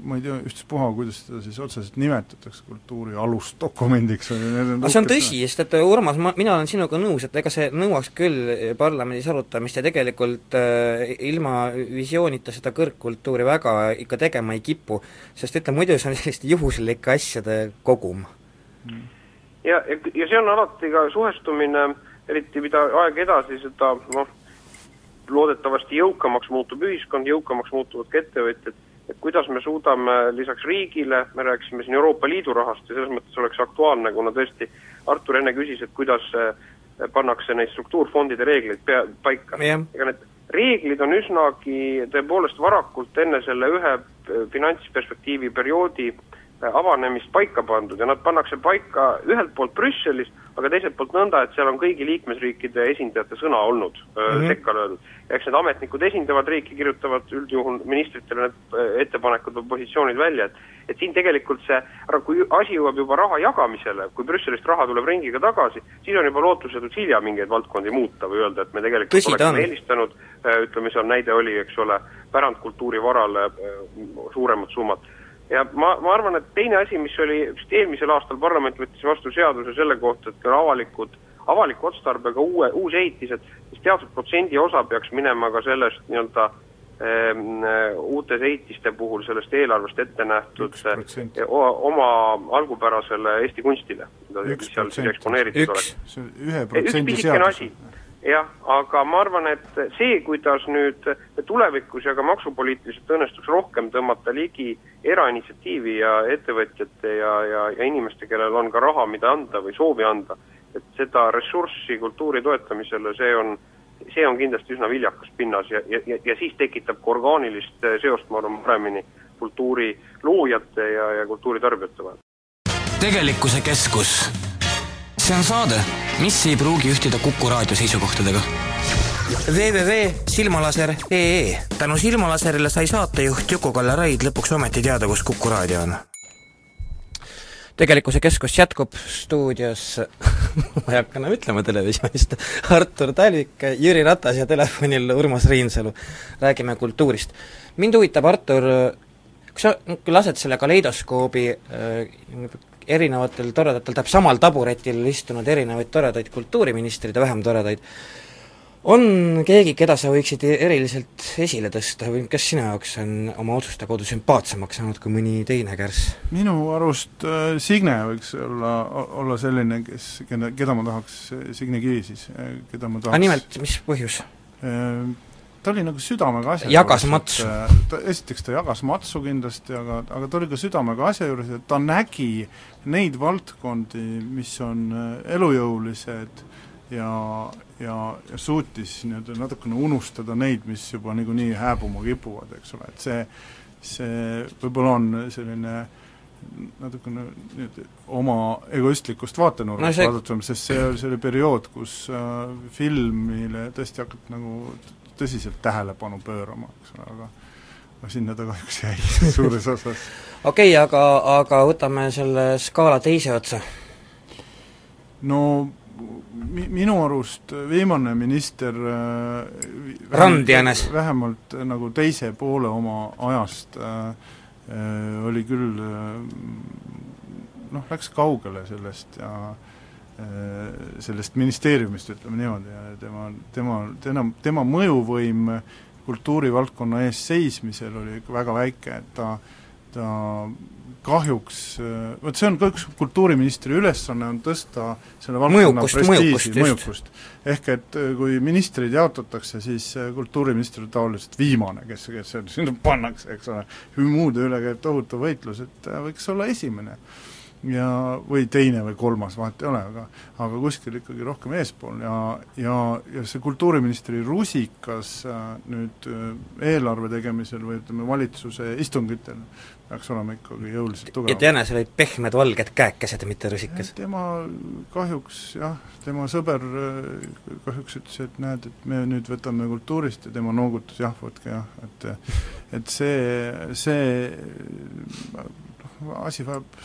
ma ei tea ükstaspuha, kuidas seda siis otseselt nimetatakse, kultuuri alusdokumendiks või need aga see on tõsi, sest et Urmas, ma, mina olen sinuga nõus, et ega see nõuaks küll parlamendis arutamist ja tegelikult äh, ilma visioonita seda kõrgkultuuri väga ikka tegema ei kipu, sest ütleme, muidu see on selliste juhuslike asjade kogum. Ja, ja, ja see on alati ka suhestumine, eriti mida aeg edasi, seda noh, loodetavasti jõukamaks muutub ühiskond, jõukamaks muutuvad ka ettevõtjad, et kuidas me suudame lisaks riigile, me rääkisime siin Euroopa Liidu rahast ja selles mõttes oleks aktuaalne, kuna tõesti Artur enne küsis, et kuidas eh, pannakse neid struktuurfondide reegleid pea, paika. Jah. ega need reeglid on üsnagi tõepoolest varakult enne selle ühe eh, finantsperspektiivi perioodi eh, avanemist paika pandud ja nad pannakse paika ühelt poolt Brüsselis, aga teiselt poolt nõnda, et seal on kõigi liikmesriikide esindajate sõna olnud mm. -hmm. sekka löödud. eks need ametnikud esindavad riiki, kirjutavad üldjuhul ministritele need eh, ettepanekud või positsioonid välja, et et siin tegelikult see, aga kui asi jõuab juba raha jagamisele, kui Brüsselist raha tuleb ringiga tagasi, siis on juba lootusetult hilja mingeid valdkondi muuta või öelda, et me tegelikult Tõsi oleksime eelistanud, ütleme seal näide oli, eks ole, pärandkultuuri varale suuremad summad ja ma, ma arvan, et teine asi, mis oli, vist eelmisel aastal parlament võttis vastu seaduse selle kohta, et avalikud, avaliku otstarbega uue, uusehitised, siis teatud protsendi osa peaks minema ka sellest nii-öelda ehm, uutes ehitiste puhul sellest eelarvest ette nähtud eh, oma algupärasele Eesti kunstile, siis eksponeeritud oleks. see on ühe üks protsendi seadus. Jah, aga ma arvan, et see, kuidas nüüd tulevikus ja ka maksupoliitiliselt õnnestuks rohkem tõmmata ligi erainitsiatiivi ja ettevõtjate ja, ja, ja inimeste, kellel on ka raha, mida anda või soovi anda, et seda ressurssi kultuuri toetamisele, see on, see on kindlasti üsna viljakas pinnas ja, ja, ja, ja siis tekitab ka orgaanilist seost, ma arvan, paremini kultuuri loojate ja, ja kultuuritarbijate vahel. tegelikkuse keskus. See on saade, mis ei pruugi ühtida Kuku raadio seisukohtadega www.silmalaser.ee tänu Silmalaserile sai saatejuht Juku-Kalle Raid lõpuks ometi teada, kus Kuku raadio on. tegelikkuse keskus jätkub stuudios ma ei hakka enam ütlema televisioonist, Artur Talvik, Jüri Ratas ja telefonil Urmas Reinsalu. räägime kultuurist. mind huvitab, Artur, kas sa lased selle kaleidoskoobi äh, erinevatel toredatel, tähendab samal taburetil istunud erinevaid toredaid kultuuriministreid ja vähem toredaid, on keegi, keda sa võiksid eriliselt esile tõsta või kes sinu jaoks on oma otsuste kaudu sümpaatsemaks saanud kui mõni teine kärss? minu arust äh, Signe võiks olla, olla selline, kes, keda, keda ma tahaks, Signe Kivi siis, äh, keda ma tahaks aga nimelt, mis põhjus? Äh, ta oli nagu südamega asja jagas juures, matsu? ta, esiteks ta jagas matsu kindlasti, aga, aga ta oli ka südamega asja juures, et ta nägi neid valdkondi, mis on elujõulised ja, ja, ja suutis nii-öelda natukene unustada neid, mis juba niikuinii hääbuma kipuvad, eks ole, et see, see võib-olla on selline natukene nüüd oma egoistlikust vaatenurgast no see... vaadatud, sest see oli selline periood, kus äh, filmile tõesti hakati nagu tõsiselt tähelepanu pöörama, eks ole, aga aga sinna ta kahjuks jäi suures osas. okei okay,, aga, aga võtame selle skaala teise otsa. no mi-, minu arust viimane minister äh, Randjänes vähemalt äh, nagu teise poole oma ajast äh, äh, oli küll äh, noh, läks kaugele sellest ja äh, sellest ministeeriumist, ütleme niimoodi, ja tema, tema, tema, tema mõjuvõim kultuurivaldkonna eest seismisel oli ikka väga väike, et ta ta kahjuks, vot see on ka üks kultuuriministri ülesanne, on tõsta selle valdkonna prestiiži, mõjukust. ehk et äh, kui ministrid jaotatakse, siis äh, kultuuriminister on tavaliselt viimane, kes, kes sinna pannakse, eks ole, muude üle käib tohutu võitlus, et äh, võiks olla esimene ja või teine või kolmas, vahet ei ole, aga aga kuskil ikkagi rohkem eespool ja, ja, ja see kultuuriministri rusikas nüüd eelarve tegemisel või ütleme, valitsuse istungitel peaks olema ikkagi jõuliselt tugevam. et jänesel olid pehmed valged käekesed, mitte rusikas? tema kahjuks jah, tema sõber äh, kahjuks ütles, et näed, et me nüüd võtame kultuurist ja tema noogutas jah, võtke jah, et et see, see asi vajab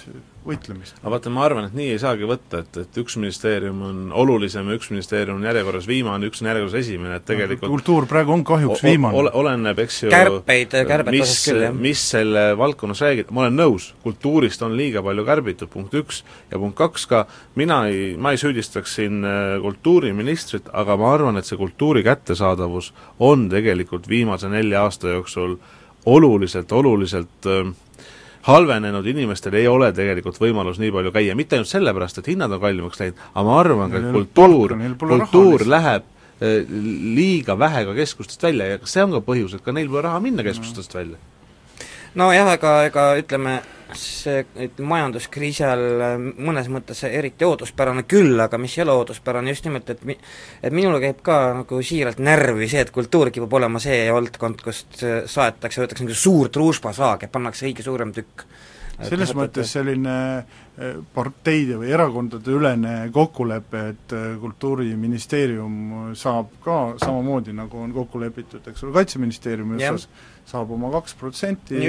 võitlemist. aga vaata, ma arvan, et nii ei saagi võtta, et, et üks ministeerium on olulisem ja üks ministeerium on järjekorras viimane, üks on järjekorras esimene, et tegelikult kultuur praegu on kahjuks viimane. Ole, oleneb, eks ju kärpeid, kärbet mis, küll, jah. mis selle valdkonnas räägid, ma olen nõus, kultuurist on liiga palju kärbitud, punkt üks, ja punkt kaks ka, mina ei, ma ei süüdistaks siin äh, kultuuriministrit, aga ma arvan, et see kultuuri kättesaadavus on tegelikult viimase nelja aasta jooksul oluliselt, oluliselt äh, halvenenud inimestel ei ole tegelikult võimalus nii palju käia, mitte ainult sellepärast, et hinnad on kallimaks läinud, aga ma arvan ka, et kultuur, kultuur läheb eh, liiga vähe ka keskustest välja ja see on ka põhjus, et ka neil pole raha minna keskustest välja. Nojah, ega, ega ütleme, see majanduskriisi ajal äh, mõnes mõttes eriti ootuspärane küll, aga mis ei ole ootuspärane just nimelt, et mi-, et minule käib ka nagu siiralt närvi see, et kultuur kipub olema see valdkond, kust äh, saetakse, võetakse nagu suur truuspasaag ja pannakse õige suurem tükk. selles et, mõttes selline äh, parteide või erakondade ülene kokkulepe, et Kultuuriministeerium saab ka samamoodi, nagu on kokku lepitud, eks ole, Kaitseministeeriumi osas, saab oma kaks protsenti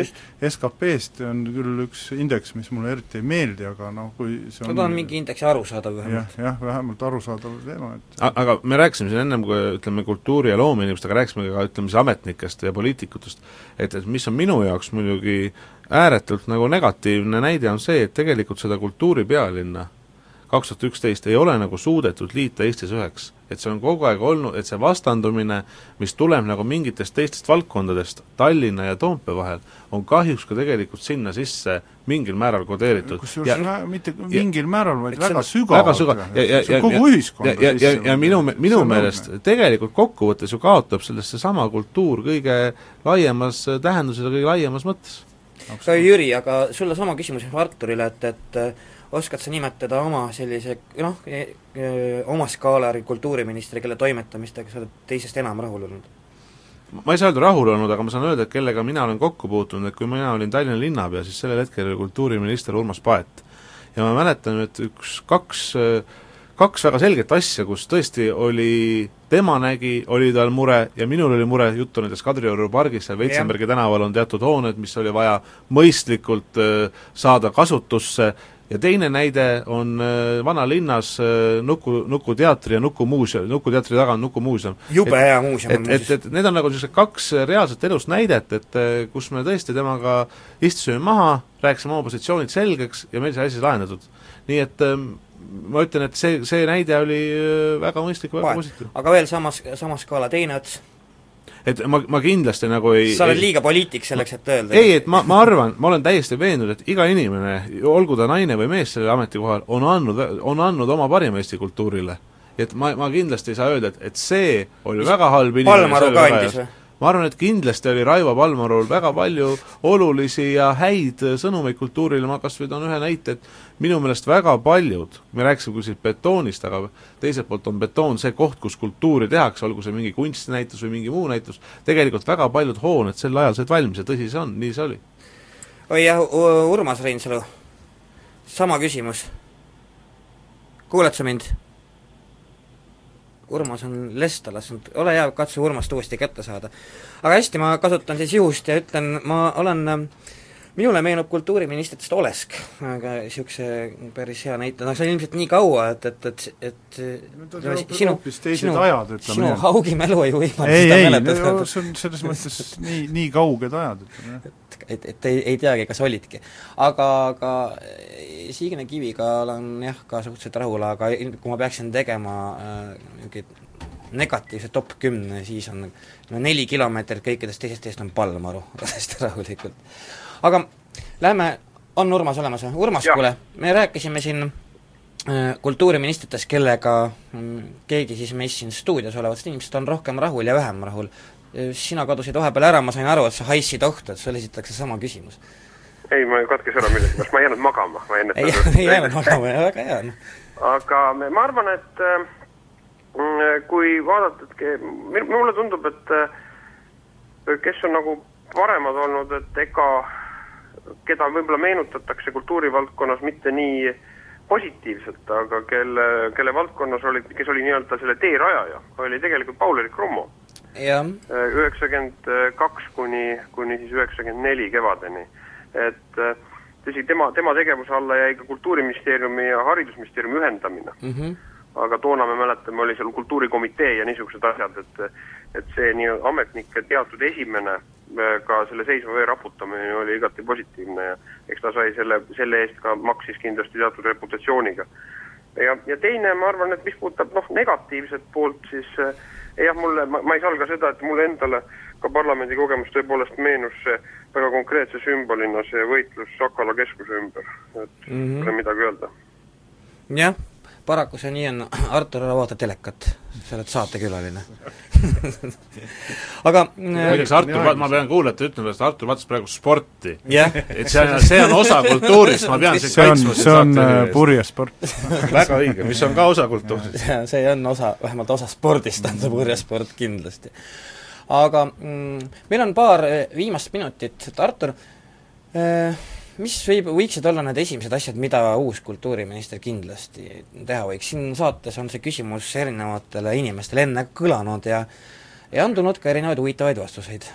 SKP-st, on küll üks indeks, mis mulle eriti ei meeldi, aga noh, kui see on no ta on mingi indeksi arusaadav vähemalt. jah, jah, vähemalt arusaadav teema, et aga me rääkisime siin ennem, kui ütleme, kultuuri- ja loomeinimestega, rääkisime ka ütleme siis ametnikest ja poliitikutest, et, et mis on minu jaoks muidugi ääretult nagu negatiivne näide, on see, et tegelikult seda kultuuri pealinna kaks tuhat üksteist, ei ole nagu suudetud liita Eestis üheks. et see on kogu aeg olnud, et see vastandumine, mis tuleb nagu mingitest teistest valdkondadest Tallinna ja Toompea vahel, on kahjuks ka tegelikult sinna sisse mingil määral kodeeritud. kusjuures mitte mingil ja, määral, vaid väga sügavalt. väga sügavalt ja, ja, ja kogu ühiskonda ja, ja, ja, ja minu, minu meelest tegelikult kokkuvõttes ju kaotab sellest seesama kultuur kõige laiemas tähenduses ja kõige laiemas mõttes. Jüri, aga sulle sama küsimus Arturile, et, et oskad sa nimetada oma sellise noh, oma skaalari kultuuriministri, kelle toimetamistega sa oled teisest enam rahul olnud? ma ei saa öelda rahul olnud, aga ma saan öelda, et kellega mina olen kokku puutunud, et kui mina olin Tallinna linnapea, siis sellel hetkel oli kultuuriminister Urmas Paet. ja ma mäletan, et üks, kaks, kaks väga selget asja, kus tõesti oli, tema nägi, oli tal mure ja minul oli mure, jutt on näiteks Kadrioru pargis, seal Veitsenbergi tänaval on teatud hooned, mis oli vaja mõistlikult saada kasutusse ja teine näide on äh, vanalinnas äh, Nuku, Nuku teatri ja Nuku muuseum, Nuku teatri taga on Nuku muuseum. jube hea muuseum on muuseas. et, et need on nagu niisugused kaks reaalset elust näidet, et äh, kus me tõesti temaga istusime maha, rääkisime oma positsioonid selgeks ja meil sai asi lahendatud. nii et ähm, ma ütlen, et see, see näide oli väga mõistlik, väga positiivne. aga veel samas, samas skaala teine ots et ma, ma kindlasti nagu ei sa oled liiga poliitik selleks, et öelda? ei, et ma, ma arvan, ma olen täiesti veendunud, et iga inimene, olgu ta naine või mees sellel ametikohal, on andnud, on andnud oma parima Eesti kultuurile. et ma, ma kindlasti ei saa öelda, et, et see oli Mis väga halb inimene Palmaru ka andis või? Ma arvan, et kindlasti oli Raivo Palmarul väga palju olulisi ja häid sõnumeid kultuurile, ma kas või toon ühe näite, et minu meelest väga paljud, me rääkisime küll siit betoonist, aga teiselt poolt on betoon see koht, kus kultuuri tehakse, olgu see mingi kunstinäitus või mingi muu näitus, tegelikult väga paljud hooned sel ajal said valmis ja tõsi see on, nii see oli. oi jah, Urmas Reinsalu, sama küsimus. kuuled sa mind? Urmas on lesta lasknud, ole hea, katsu Urmast uuesti kätte saada. aga hästi, ma kasutan siis juhust ja ütlen, ma olen äh, minule meenub kultuuriministritest Olesk, aga niisuguse päris hea näite, noh see on ilmselt nii kaua, et, et, et, et sinu, sinu, ajad, sinu haugimälu ei võimalda ei, ei, see on selles mõttes nii, nii kauged ajad, ütleme jah. et, et, et ei, ei teagi, kas olidki. aga, aga Signe Kiviga olen jah, ka suhteliselt rahul, aga kui ma peaksin tegema niisugune äh, negatiivse top kümne, siis on no neli kilomeetrit kõikidest teisest teest on Palmaru, täiesti rahulikult aga lähme, on Urmas olemas või? Urmas, kuule, me rääkisime siin äh, kultuuriministritest, kellega mm, keegi siis meist siin stuudios olevatest inimesest on rohkem rahul ja vähem rahul. sina kadusid vahepeal ära, ma sain aru, et sa haissid ohtu, et sulle esitatakse sama küsimus. ei, ma katkes ära millegipärast, ma ei jäänud magama, ma enne ei, ei jäänud magama, väga hea. aga ma arvan, et äh, kui vaadata, et mulle tundub, et äh, kes on nagu paremad olnud, et ega keda võib-olla meenutatakse kultuurivaldkonnas mitte nii positiivselt, aga kelle, kelle valdkonnas oli, kes oli nii-öelda selle tee rajaja, oli tegelikult Paul-Eerik Rummo. üheksakümmend kaks kuni, kuni siis üheksakümmend neli kevadeni. et tõsi, tema, tema tegevuse alla jäi ka Kultuuriministeeriumi ja Haridusministeeriumi ühendamine mm. -hmm. aga toona me mäletame, oli seal kultuurikomitee ja niisugused asjad, et et see nii ametnike teatud esimene ka selle seisva vee raputamine oli igati positiivne ja eks ta sai selle, selle eest ka, maksis kindlasti teatud reputatsiooniga. ja, ja teine, ma arvan, et mis puudutab noh, negatiivset poolt, siis eh, jah, mulle, ma, ei salga seda, et mulle endale ka parlamendi kogemus tõepoolest meenus see väga konkreetse sümbolina see võitlus Sakala keskuse ümber, et mm -hmm. pole midagi öelda. jah paraku see nii on, Artur, ära vaata telekat, sa oled saatekülaline. Aga muideks Artur, ma pean kuulajatele ütlema, et Artur vaatas praegu sporti. Yeah.. et see on, see on osa kultuurist, ma pean sind kaitsma see on äh, purjesport väga õige, mis on ka osa kultuurist. see on osa, vähemalt osa spordist on see purjesport kindlasti. aga mm, meil on paar äh, viimast minutit, et Artur äh, mis võib, võiksid olla need esimesed asjad, mida uus kultuuriminister kindlasti teha võiks, siin saates on see küsimus erinevatele inimestele enne kõlanud ja ja on tulnud ka erinevaid huvitavaid vastuseid.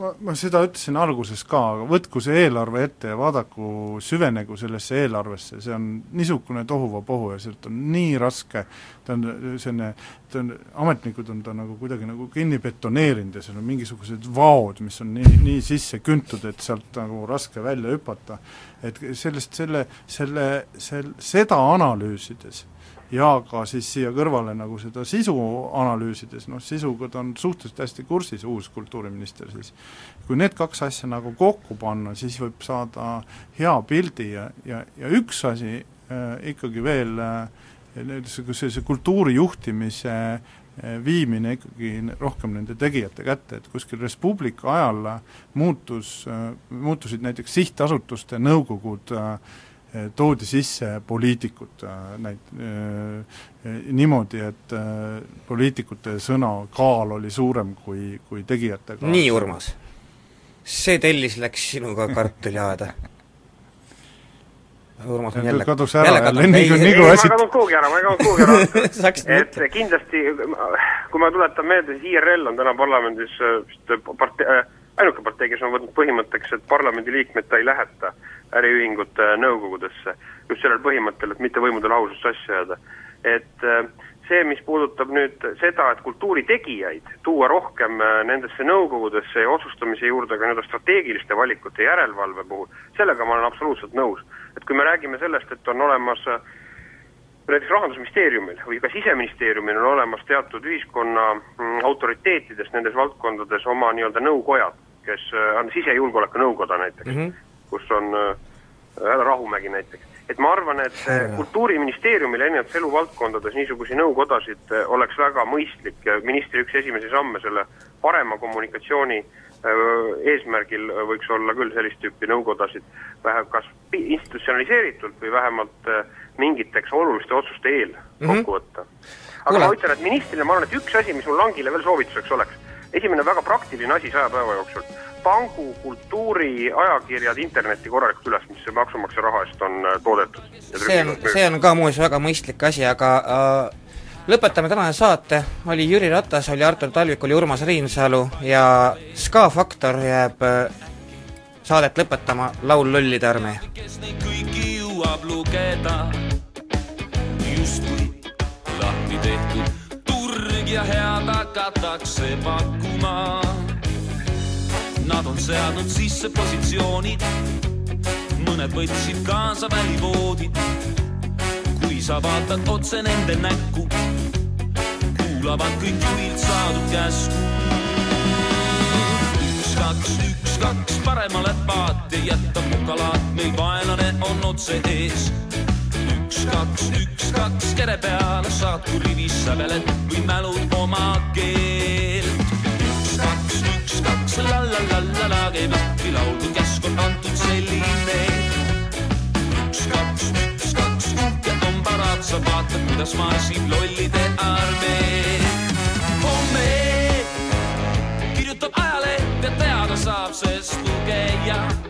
Ma, ma seda ütlesin alguses ka, aga võtku see eelarve ette ja vaadaku, süvenegu sellesse eelarvesse, see on niisugune tohuvapohu ja sealt on nii raske, ta on selline, ta on, ametnikud on ta nagu kuidagi nagu kinni betoneerinud ja seal on mingisugused vaod, mis on nii, nii sisse küntud, et sealt nagu raske välja hüpata. et sellest, selle, selle, sel-, seda analüüsides ja ka siis siia kõrvale nagu seda sisu analüüsides, noh sisuga ta on suhteliselt hästi kursis, uus kultuuriminister siis, kui need kaks asja nagu kokku panna, siis võib saada hea pildi ja, ja, ja üks asi äh, ikkagi veel äh, sellise kultuuri juhtimise äh, viimine ikkagi rohkem nende tegijate kätte, et kuskil Res Publica ajal muutus, äh, muutusid näiteks sihtasutuste nõukogud äh, toodi sisse poliitikud äh, näit-, äh, niimoodi, et äh, poliitikute sõna kaal oli suurem kui, kui tegijate kaal. nii, Urmas, see tellis läks sinuga kartuliaeda Urmas on jälle kadus ära jälle, jälle, nii kui, nii kui asi ma ei kadunud kuhugi ära, ma ei kadunud kuhugi ära. Et kindlasti, kui ma tuletan meelde, siis IRL on täna parlamendis vist partei, ainuke partei, kes on võtnud põhimõtteks, et parlamendiliikmed ta ei läheta äriühingute nõukogudesse, just sellel põhimõttel, et mitte võimude lahusust sassi ajada. et äh, see, mis puudutab nüüd seda, et kultuuritegijaid tuua rohkem äh, nendesse nõukogudesse ja otsustamise juurde ka nii-öelda strateegiliste valikute järelevalve puhul, sellega ma olen absoluutselt nõus. et kui me räägime sellest, et on olemas äh, näiteks Rahandusministeeriumil või ka Siseministeeriumil on olemas teatud ühiskonna mm, autoriteetidest nendes valdkondades oma nii-öelda nõukojad, kes on sisejulgeoleku nõukoda näiteks mm, -hmm kus on äh, härra Rahumägi näiteks. et ma arvan, et Härra. Kultuuriministeeriumil erinevates eluvaldkondades niisuguseid nõukodasid äh, oleks väga mõistlik ja ministri üks esimesi samme selle parema kommunikatsiooni äh, eesmärgil võiks olla küll sellist tüüpi nõukodasid vähe kas institutsionaliseeritult või vähemalt mingiteks oluliste otsuste eel mm -hmm. kokku võtta. aga Kule. ma ütlen, et ministrile ma arvan, et üks asi, mis mul Langile veel soovituseks oleks, esimene väga praktiline asi saja päeva jooksul pangu kultuuriajakirjad internetti korralikult üles, mis maksumaksja raha eest on äh, toodetud. see on, see on ka muuseas väga mõistlik asi, aga äh, lõpetame tänase saate, oli Jüri Ratas, oli Artur Talvik, oli Urmas Reinsalu ja Ska Faktor jääb äh, saadet lõpetama laul Lollide armee. kes neid kõiki jõuab lugeda, justkui lahti tehtud ja head hakatakse pakkuma Nad on seadnud sisse positsioonid, mõned võtsid kaasa välivoodid. kui sa vaatad otse nende näkku, kuulavad kõik juhilt saadud käsku. üks, kaks, üks, kaks, paremale paat ja jätta mukalaat, meil vaenlane on otse ees üks, kaks, üks, kaks, kere peale saad, kui rivis säbeled või mälud oma keelt kaks la la la la la käib lahti laul, kui käsk on antud selline. üks, kaks, üks, kaks, uhked on parad, sa vaatad, kuidas marsib lollide armee. homme kirjutab ajaleht ja teada saab, sest lugeja